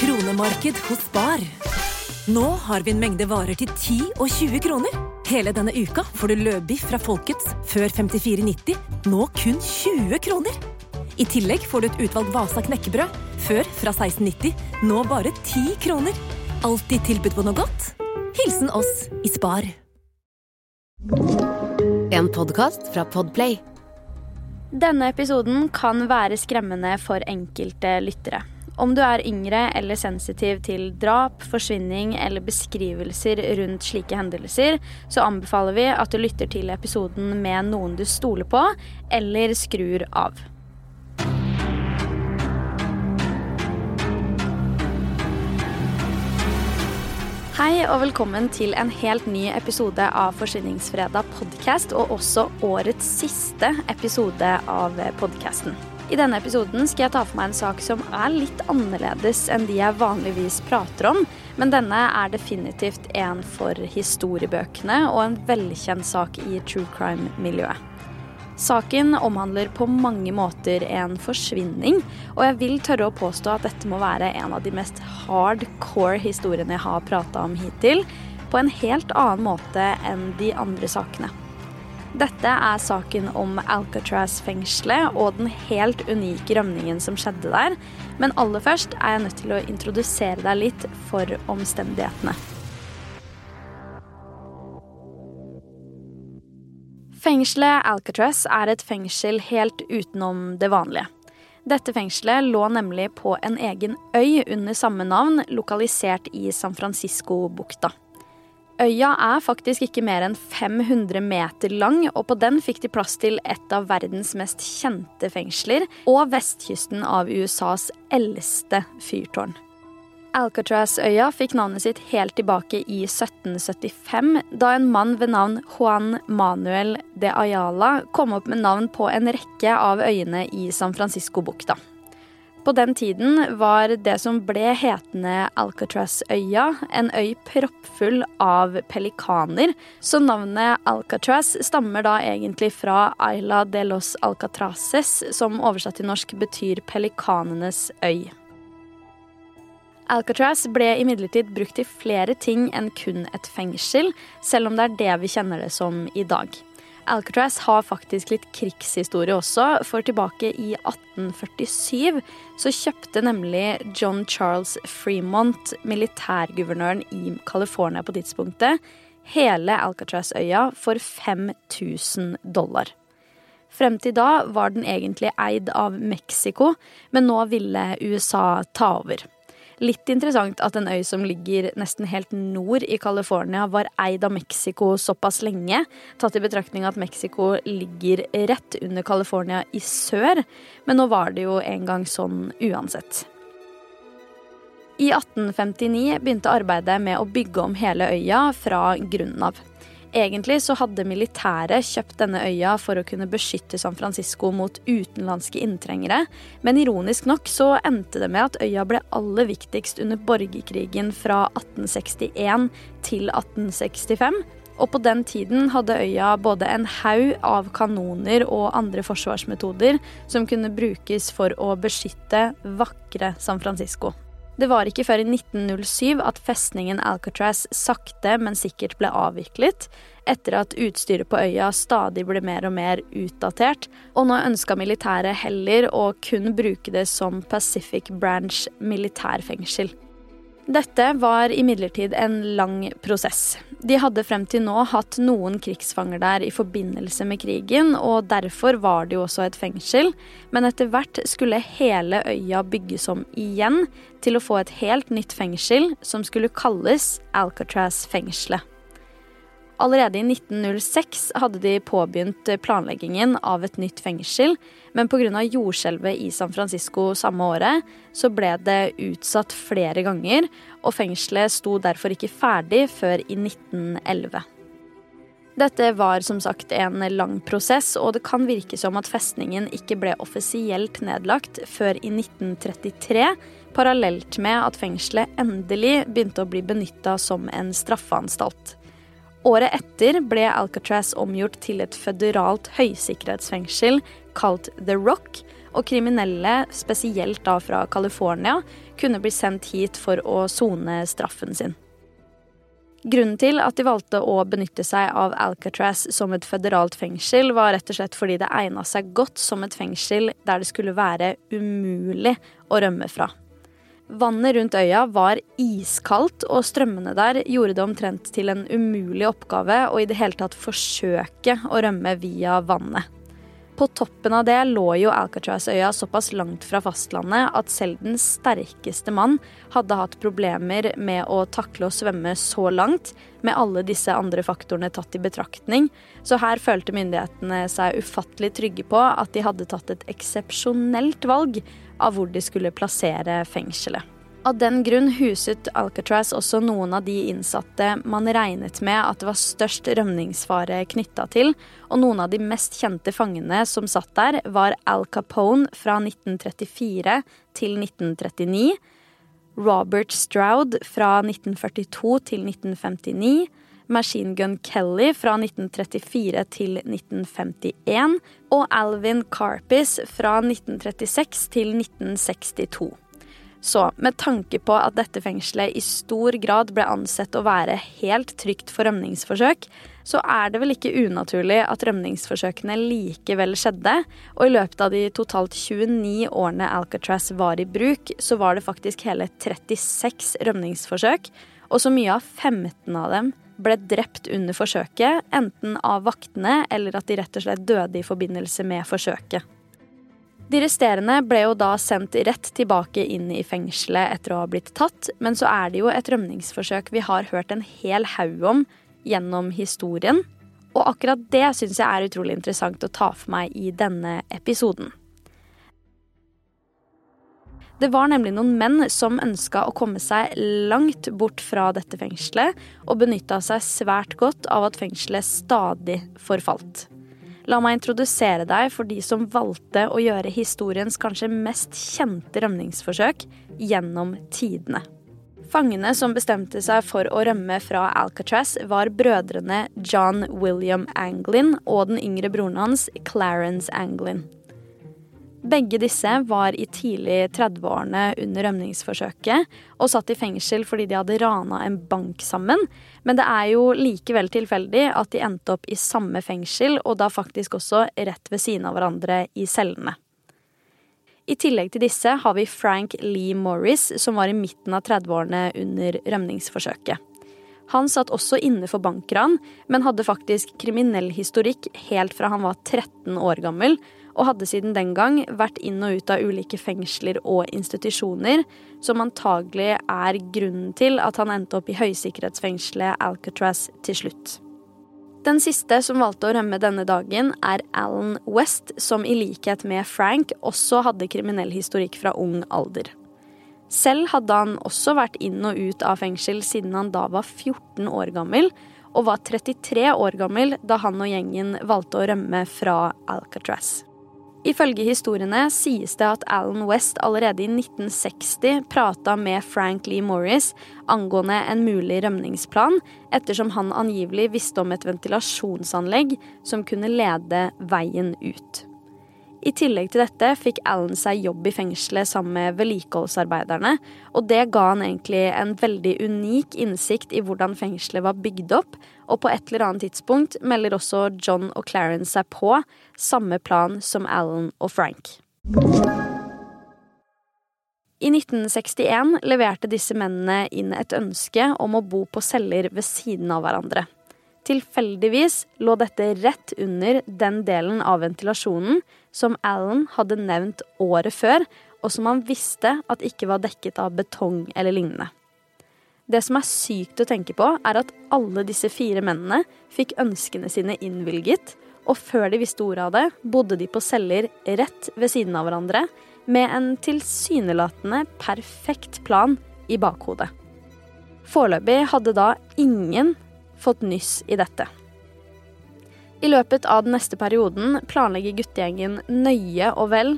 Kronemarked hos Bar. Nå har vi en mengde varer til 10 og 20 kroner. Hele denne uka får du løbiff fra Folkets før 54,90, nå kun 20 kroner. I tillegg får du et utvalgt Vasa knekkebrød, før fra 1690, nå bare 10 kroner. Alltid tilbud på noe godt. Hilsen oss i Spar. En podkast fra Podplay. Denne episoden kan være skremmende for enkelte lyttere. Om du er yngre eller sensitiv til drap, forsvinning eller beskrivelser rundt slike hendelser, så anbefaler vi at du lytter til episoden med noen du stoler på, eller skrur av. Hei og velkommen til en helt ny episode av Forsvinningsfredag podkast, og også årets siste episode av podkasten. I denne episoden skal jeg ta for meg en sak som er litt annerledes enn de jeg vanligvis prater om, men denne er definitivt en for historiebøkene og en velkjent sak i true crime-miljøet. Saken omhandler på mange måter en forsvinning, og jeg vil tørre å påstå at dette må være en av de mest hardcore historiene jeg har prata om hittil, på en helt annen måte enn de andre sakene. Dette er saken om Alcatraz-fengselet og den helt unike rømningen som skjedde der. Men aller først er jeg nødt til å introdusere deg litt for omstendighetene. Fengselet Alcatraz er et fengsel helt utenom det vanlige. Dette fengselet lå nemlig på en egen øy under samme navn, lokalisert i San Francisco-bukta. Øya er faktisk ikke mer enn 500 meter lang, og på den fikk de plass til et av verdens mest kjente fengsler og vestkysten av USAs eldste fyrtårn. Alcatraz-øya fikk navnet sitt helt tilbake i 1775, da en mann ved navn Juan Manuel de Ayala kom opp med navn på en rekke av øyene i San Francisco-bukta. På den tiden var det som ble hetende Alcatraz-øya, en øy proppfull av pelikaner, så navnet Alcatraz stammer da egentlig fra Isla de los Alcatraces, som oversatt til norsk betyr pelikanenes øy. Alcatraz ble imidlertid brukt til flere ting enn kun et fengsel, selv om det er det vi kjenner det som i dag. Alcatraz har faktisk litt krigshistorie også, for tilbake i 1847 så kjøpte nemlig John Charles Fremont, militærguvernøren i California på tidspunktet, hele Alcatraz-øya for 5000 dollar. Frem til da var den egentlig eid av Mexico, men nå ville USA ta over. Litt interessant at en øy som ligger nesten helt nord i California, var eid av Mexico såpass lenge, tatt i betraktning at Mexico ligger rett under California i sør. Men nå var det jo en gang sånn uansett. I 1859 begynte arbeidet med å bygge om hele øya fra grunnen av. Egentlig så hadde militæret kjøpt denne øya for å kunne beskytte San Francisco mot utenlandske inntrengere, men ironisk nok så endte det med at øya ble aller viktigst under borgerkrigen fra 1861 til 1865. Og på den tiden hadde øya både en haug av kanoner og andre forsvarsmetoder som kunne brukes for å beskytte vakre San Francisco. Det var ikke før i 1907 at festningen Alcatraz sakte, men sikkert ble avviklet, etter at utstyret på øya stadig ble mer og mer utdatert, og nå ønska militæret heller å kun bruke det som Pacific Branch militærfengsel. Dette var imidlertid en lang prosess. De hadde frem til nå hatt noen krigsfanger der i forbindelse med krigen, og derfor var det jo også et fengsel, men etter hvert skulle hele øya bygges om igjen til å få et helt nytt fengsel som skulle kalles Alcatraz-fengselet. Allerede i 1906 hadde de påbegynt planleggingen av et nytt fengsel, men pga. jordskjelvet i San Francisco samme året, så ble det utsatt flere ganger, og fengselet sto derfor ikke ferdig før i 1911. Dette var som sagt en lang prosess, og det kan virke som at festningen ikke ble offisielt nedlagt før i 1933, parallelt med at fengselet endelig begynte å bli benytta som en straffeanstalt. Året etter ble Alcatraz omgjort til et føderalt høysikkerhetsfengsel kalt The Rock, og kriminelle, spesielt da fra California, kunne bli sendt hit for å sone straffen sin. Grunnen til at de valgte å benytte seg av Alcatraz som et føderalt fengsel, var rett og slett fordi det egna seg godt som et fengsel der det skulle være umulig å rømme fra. Vannet rundt øya var iskaldt, og strømmene der gjorde det omtrent til en umulig oppgave å i det hele tatt forsøke å rømme via vannet. På toppen av det lå jo Alcatraz-øya såpass langt fra fastlandet at selv den sterkeste mann hadde hatt problemer med å takle å svømme så langt, med alle disse andre faktorene tatt i betraktning. Så her følte myndighetene seg ufattelig trygge på at de hadde tatt et eksepsjonelt valg av hvor de skulle plassere fengselet. Av den grunn huset Alcatraz også noen av de innsatte man regnet med at det var størst rømningsfare knytta til, og noen av de mest kjente fangene som satt der, var Al Capone fra 1934 til 1939, Robert Stroud fra 1942 til 1959, Machine Gun Kelly fra 1934 til 1951 og Alvin Carpis fra 1936 til 1962. Så med tanke på at dette fengselet i stor grad ble ansett å være helt trygt for rømningsforsøk, så er det vel ikke unaturlig at rømningsforsøkene likevel skjedde, og i løpet av de totalt 29 årene Alcatraz var i bruk, så var det faktisk hele 36 rømningsforsøk, og så mye av 15 av dem ble drept under forsøket, enten av vaktene eller at de rett og slett døde i forbindelse med forsøket. De resterende ble jo da sendt rett tilbake inn i fengselet etter å ha blitt tatt, men så er det jo et rømningsforsøk vi har hørt en hel haug om gjennom historien. Og akkurat det syns jeg er utrolig interessant å ta for meg i denne episoden. Det var nemlig noen menn som ønska å komme seg langt bort fra dette fengselet, og benytta seg svært godt av at fengselet stadig forfalt. La meg introdusere deg for de som valgte å gjøre historiens kanskje mest kjente rømningsforsøk gjennom tidene. Fangene som bestemte seg for å rømme fra Alcatraz, var brødrene John William Anglin og den yngre broren hans Clarence Anglin. Begge disse var i tidlig 30-årene under rømningsforsøket og satt i fengsel fordi de hadde rana en bank sammen. Men det er jo likevel tilfeldig at de endte opp i samme fengsel, og da faktisk også rett ved siden av hverandre i cellene. I tillegg til disse har vi Frank Lee Morris, som var i midten av 30-årene under rømningsforsøket. Han satt også inne for bankran, men hadde faktisk kriminell historikk helt fra han var 13 år gammel, og hadde siden den gang vært inn og ut av ulike fengsler og institusjoner, som antagelig er grunnen til at han endte opp i høysikkerhetsfengselet Alcatraz til slutt. Den siste som valgte å rømme denne dagen, er Alan West, som i likhet med Frank også hadde kriminell historikk fra ung alder. Selv hadde han også vært inn og ut av fengsel siden han da var 14 år gammel, og var 33 år gammel da han og gjengen valgte å rømme fra Alcatraz. Ifølge historiene sies det at Alan West allerede i 1960 prata med Frank Lee Morris angående en mulig rømningsplan, ettersom han angivelig visste om et ventilasjonsanlegg som kunne lede veien ut. I tillegg til dette fikk Alan seg jobb i fengselet sammen med vedlikeholdsarbeiderne, og det ga han egentlig en veldig unik innsikt i hvordan fengselet var bygd opp, og på et eller annet tidspunkt melder også John og Clarence seg på samme plan som Alan og Frank. I 1961 leverte disse mennene inn et ønske om å bo på celler ved siden av hverandre. Tilfeldigvis lå dette rett under den delen av ventilasjonen som Alan hadde nevnt året før, og som han visste at ikke var dekket av betong eller lignende. Det som er sykt å tenke på, er at alle disse fire mennene fikk ønskene sine innvilget, og før de visste ordet av det, bodde de på celler rett ved siden av hverandre med en tilsynelatende perfekt plan i bakhodet. Foreløpig hadde da ingen fått nyss i dette. I løpet av den neste perioden planlegger guttegjengen nøye og vel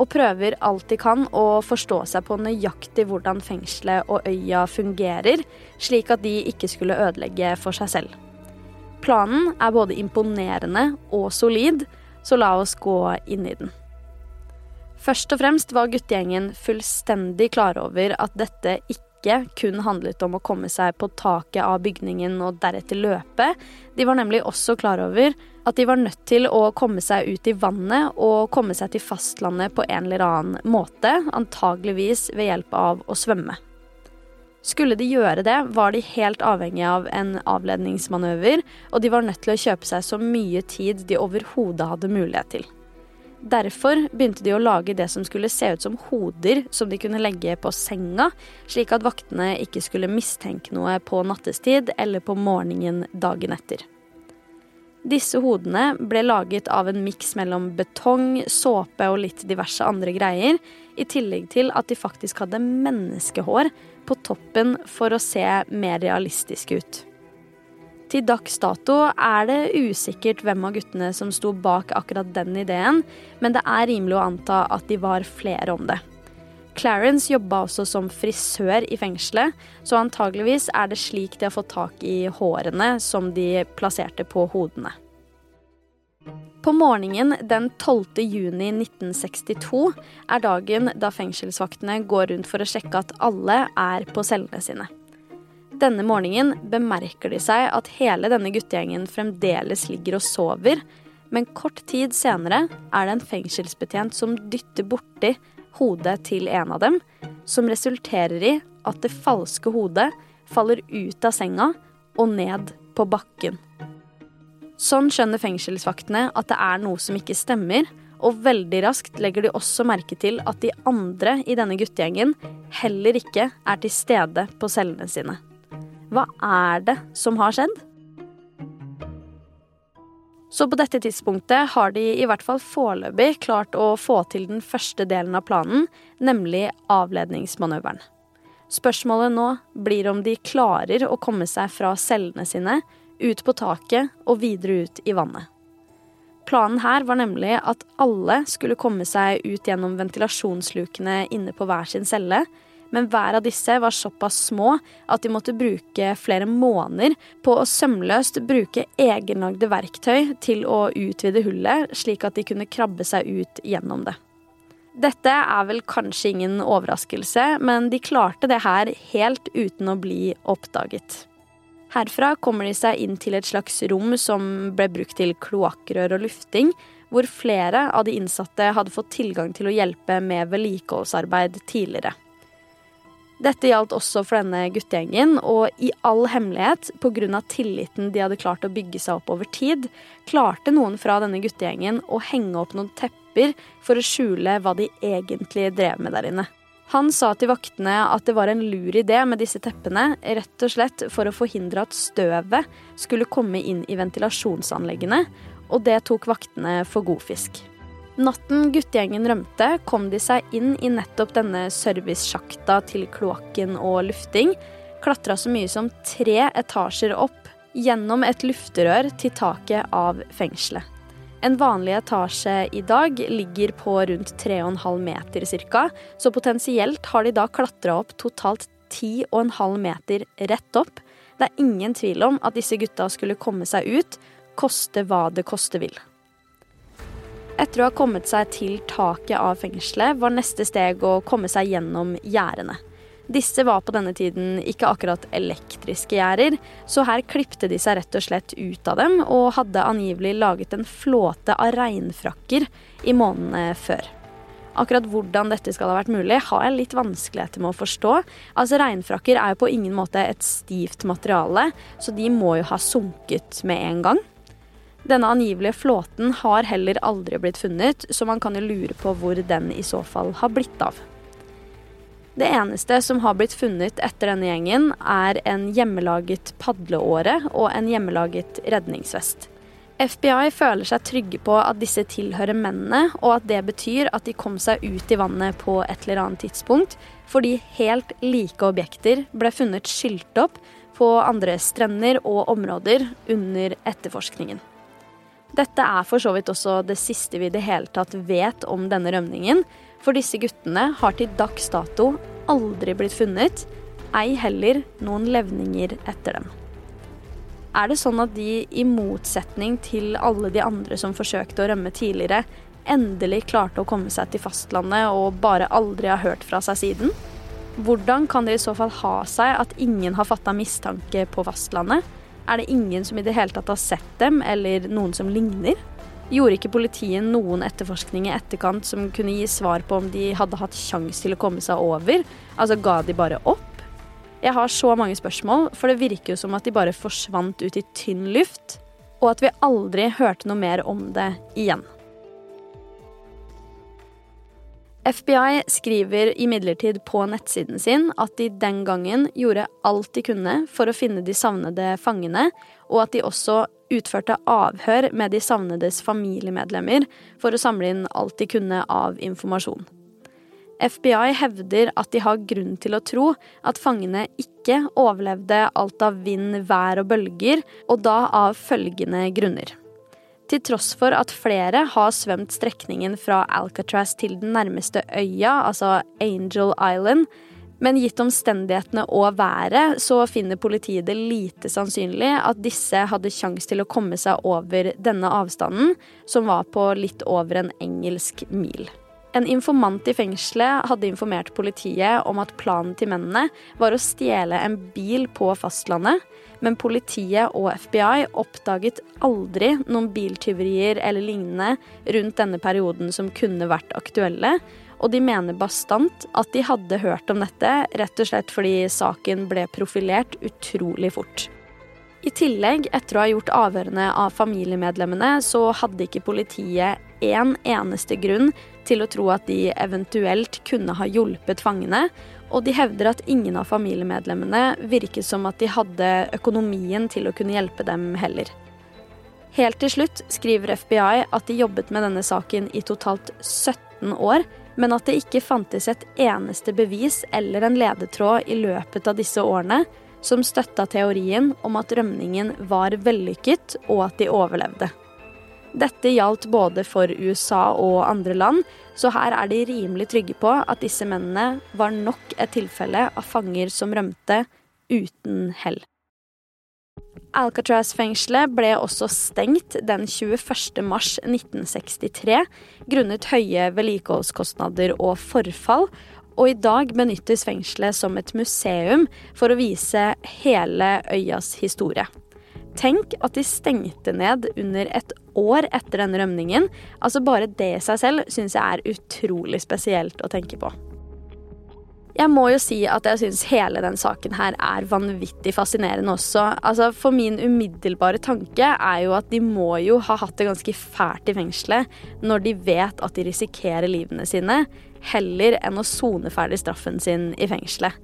og prøver alt de kan å forstå seg på nøyaktig hvordan fengselet og øya fungerer, slik at de ikke skulle ødelegge for seg selv. Planen er både imponerende og solid, så la oss gå inn i den. Først og fremst var guttegjengen fullstendig klar over at dette ikke kun handlet om å komme seg på taket av bygningen og deretter løpe. De var nemlig også klar over at de var nødt til å komme seg ut i vannet og komme seg til fastlandet på en eller annen måte, antageligvis ved hjelp av å svømme. Skulle de gjøre det, var de helt avhengige av en avledningsmanøver, og de var nødt til å kjøpe seg så mye tid de overhodet hadde mulighet til. Derfor begynte de å lage det som skulle se ut som hoder som de kunne legge på senga, slik at vaktene ikke skulle mistenke noe på nattestid eller på morgenen dagen etter. Disse hodene ble laget av en miks mellom betong, såpe og litt diverse andre greier, i tillegg til at de faktisk hadde menneskehår på toppen for å se mer realistiske ut. Til dags dato er det usikkert hvem av guttene som sto bak akkurat den ideen, men det er rimelig å anta at de var flere om det. Clarence jobba også som frisør i fengselet, så antageligvis er det slik de har fått tak i hårene som de plasserte på hodene. På morgenen den 12. juni 1962 er dagen da fengselsvaktene går rundt for å sjekke at alle er på cellene sine. Denne morgenen bemerker de seg at hele denne guttegjengen fremdeles ligger og sover, men kort tid senere er det en fengselsbetjent som dytter borti hodet til en av dem, som resulterer i at det falske hodet faller ut av senga og ned på bakken. Sånn skjønner fengselsvaktene at det er noe som ikke stemmer, og veldig raskt legger de også merke til at de andre i denne guttegjengen heller ikke er til stede på cellene sine. Hva er det som har skjedd? Så på dette tidspunktet har de i hvert fall foreløpig klart å få til den første delen av planen, nemlig avledningsmanøveren. Spørsmålet nå blir om de klarer å komme seg fra cellene sine, ut på taket og videre ut i vannet. Planen her var nemlig at alle skulle komme seg ut gjennom ventilasjonslukene inne på hver sin celle, men hver av disse var såpass små at de måtte bruke flere måneder på å sømløst bruke egenlagde verktøy til å utvide hullet, slik at de kunne krabbe seg ut gjennom det. Dette er vel kanskje ingen overraskelse, men de klarte det her helt uten å bli oppdaget. Herfra kommer de seg inn til et slags rom som ble brukt til kloakkrør og lufting, hvor flere av de innsatte hadde fått tilgang til å hjelpe med vedlikeholdsarbeid tidligere. Dette gjaldt også for denne guttegjengen, og i all hemmelighet, pga. tilliten de hadde klart å bygge seg opp over tid, klarte noen fra denne guttegjengen å henge opp noen tepper for å skjule hva de egentlig drev med der inne. Han sa til vaktene at det var en lur idé med disse teppene, rett og slett for å forhindre at støvet skulle komme inn i ventilasjonsanleggene, og det tok vaktene for god fisk. Natten guttegjengen rømte, kom de seg inn i nettopp denne servicesjakta til kloakken og lufting. Klatra så mye som tre etasjer opp gjennom et lufterør til taket av fengselet. En vanlig etasje i dag ligger på rundt 3,5 meter ca., så potensielt har de da klatra opp totalt 10,5 meter rett opp. Det er ingen tvil om at disse gutta skulle komme seg ut, koste hva det koste vil. Etter å ha kommet seg til taket av fengselet, var neste steg å komme seg gjennom gjerdene. Disse var på denne tiden ikke akkurat elektriske gjerder, så her klipte de seg rett og slett ut av dem, og hadde angivelig laget en flåte av regnfrakker i månedene før. Akkurat hvordan dette skal ha vært mulig, har jeg litt vanskeligheter med å forstå. Altså Regnfrakker er jo på ingen måte et stivt materiale, så de må jo ha sunket med en gang. Denne angivelige flåten har heller aldri blitt funnet, så man kan jo lure på hvor den i så fall har blitt av. Det eneste som har blitt funnet etter denne gjengen, er en hjemmelaget padleåre og en hjemmelaget redningsvest. FBI føler seg trygge på at disse tilhører mennene, og at det betyr at de kom seg ut i vannet på et eller annet tidspunkt, fordi helt like objekter ble funnet skylt opp på andre strender og områder under etterforskningen. Dette er for så vidt også det siste vi i det hele tatt vet om denne rømningen, for disse guttene har til dags dato aldri blitt funnet, ei heller noen levninger etter dem. Er det sånn at de, i motsetning til alle de andre som forsøkte å rømme tidligere, endelig klarte å komme seg til fastlandet og bare aldri har hørt fra seg siden? Hvordan kan det i så fall ha seg at ingen har fatta mistanke på fastlandet? Er det ingen som i det hele tatt har sett dem, eller noen som ligner? Gjorde ikke politiet noen etterforskning i etterkant som kunne gi svar på om de hadde hatt sjanse til å komme seg over? Altså ga de bare opp? Jeg har så mange spørsmål, for det virker jo som at de bare forsvant ut i tynn luft, og at vi aldri hørte noe mer om det igjen. FBI skriver imidlertid på nettsiden sin at de den gangen gjorde alt de kunne for å finne de savnede fangene, og at de også utførte avhør med de savnedes familiemedlemmer for å samle inn alt de kunne av informasjon. FBI hevder at de har grunn til å tro at fangene ikke overlevde alt av vind, vær og bølger, og da av følgende grunner. Til tross for at flere har svømt strekningen fra Alcatraz til den nærmeste øya, altså Angel Island, men gitt omstendighetene og været, så finner politiet det lite sannsynlig at disse hadde sjanse til å komme seg over denne avstanden, som var på litt over en engelsk mil. En informant i fengselet hadde informert politiet om at planen til mennene var å stjele en bil på fastlandet, men politiet og FBI oppdaget aldri noen biltyverier eller lignende rundt denne perioden som kunne vært aktuelle, og de mener bastant at de hadde hørt om dette, rett og slett fordi saken ble profilert utrolig fort. I tillegg, etter å ha gjort avhørene av familiemedlemmene, så hadde ikke politiet én eneste grunn til å tro at de eventuelt kunne ha hjulpet fangene, og de hevder at ingen av familiemedlemmene virket som at de hadde økonomien til å kunne hjelpe dem heller. Helt til slutt skriver FBI at de jobbet med denne saken i totalt 17 år, men at det ikke fantes et eneste bevis eller en ledetråd i løpet av disse årene som støtta teorien om at rømningen var vellykket og at de overlevde. Dette gjaldt både for USA og andre land, så her er de rimelig trygge på at disse mennene var nok et tilfelle av fanger som rømte uten hell. Alcatraz-fengselet ble også stengt den 21. mars 1963 grunnet høye vedlikeholdskostnader og forfall, og i dag benyttes fengselet som et museum for å vise hele øyas historie. Tenk at de stengte ned under et år etter denne rømningen. Altså Bare det i seg selv syns jeg er utrolig spesielt å tenke på. Jeg må jo si at jeg syns hele den saken her er vanvittig fascinerende også. Altså For min umiddelbare tanke er jo at de må jo ha hatt det ganske fælt i fengselet når de vet at de risikerer livene sine, heller enn å sone ferdig straffen sin i fengselet.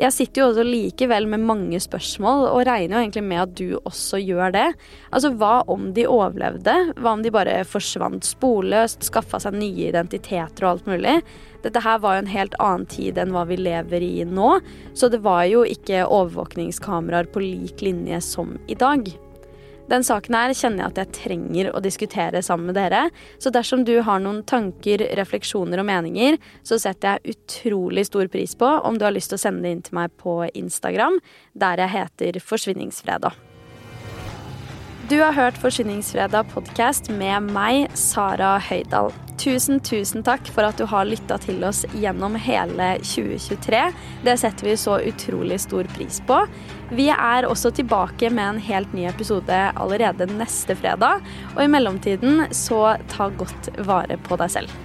Jeg sitter jo også likevel med mange spørsmål, og regner jo egentlig med at du også gjør det. Altså, hva om de overlevde? Hva om de bare forsvant sporløst, skaffa seg nye identiteter og alt mulig? Dette her var jo en helt annen tid enn hva vi lever i nå, så det var jo ikke overvåkningskameraer på lik linje som i dag. Den saken her kjenner jeg at jeg trenger å diskutere sammen med dere. Så dersom du har noen tanker, refleksjoner og meninger, så setter jeg utrolig stor pris på om du har lyst til å sende det inn til meg på Instagram, der jeg heter Forsvinningsfredag. Du har hørt Forsyningsfredag podkast med meg, Sara Høydahl. Tusen, tusen takk for at du har lytta til oss gjennom hele 2023. Det setter vi så utrolig stor pris på. Vi er også tilbake med en helt ny episode allerede neste fredag. Og i mellomtiden så ta godt vare på deg selv.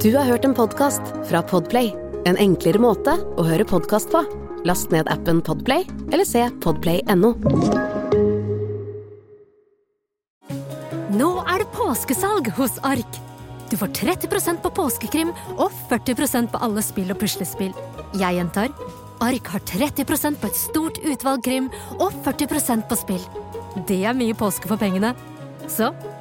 Du har hørt en podkast fra Podplay. En enklere måte å høre podkast på. Last ned appen Podplay eller se podplay.no. Nå er det påskesalg hos Ark. Du får 30% på påskekrim og 40% på alle spill og puslespill. Jeg gjentar Ark har 30% på et stort utvalg krim og 40% på spill. Det er mye påske for pengene. Så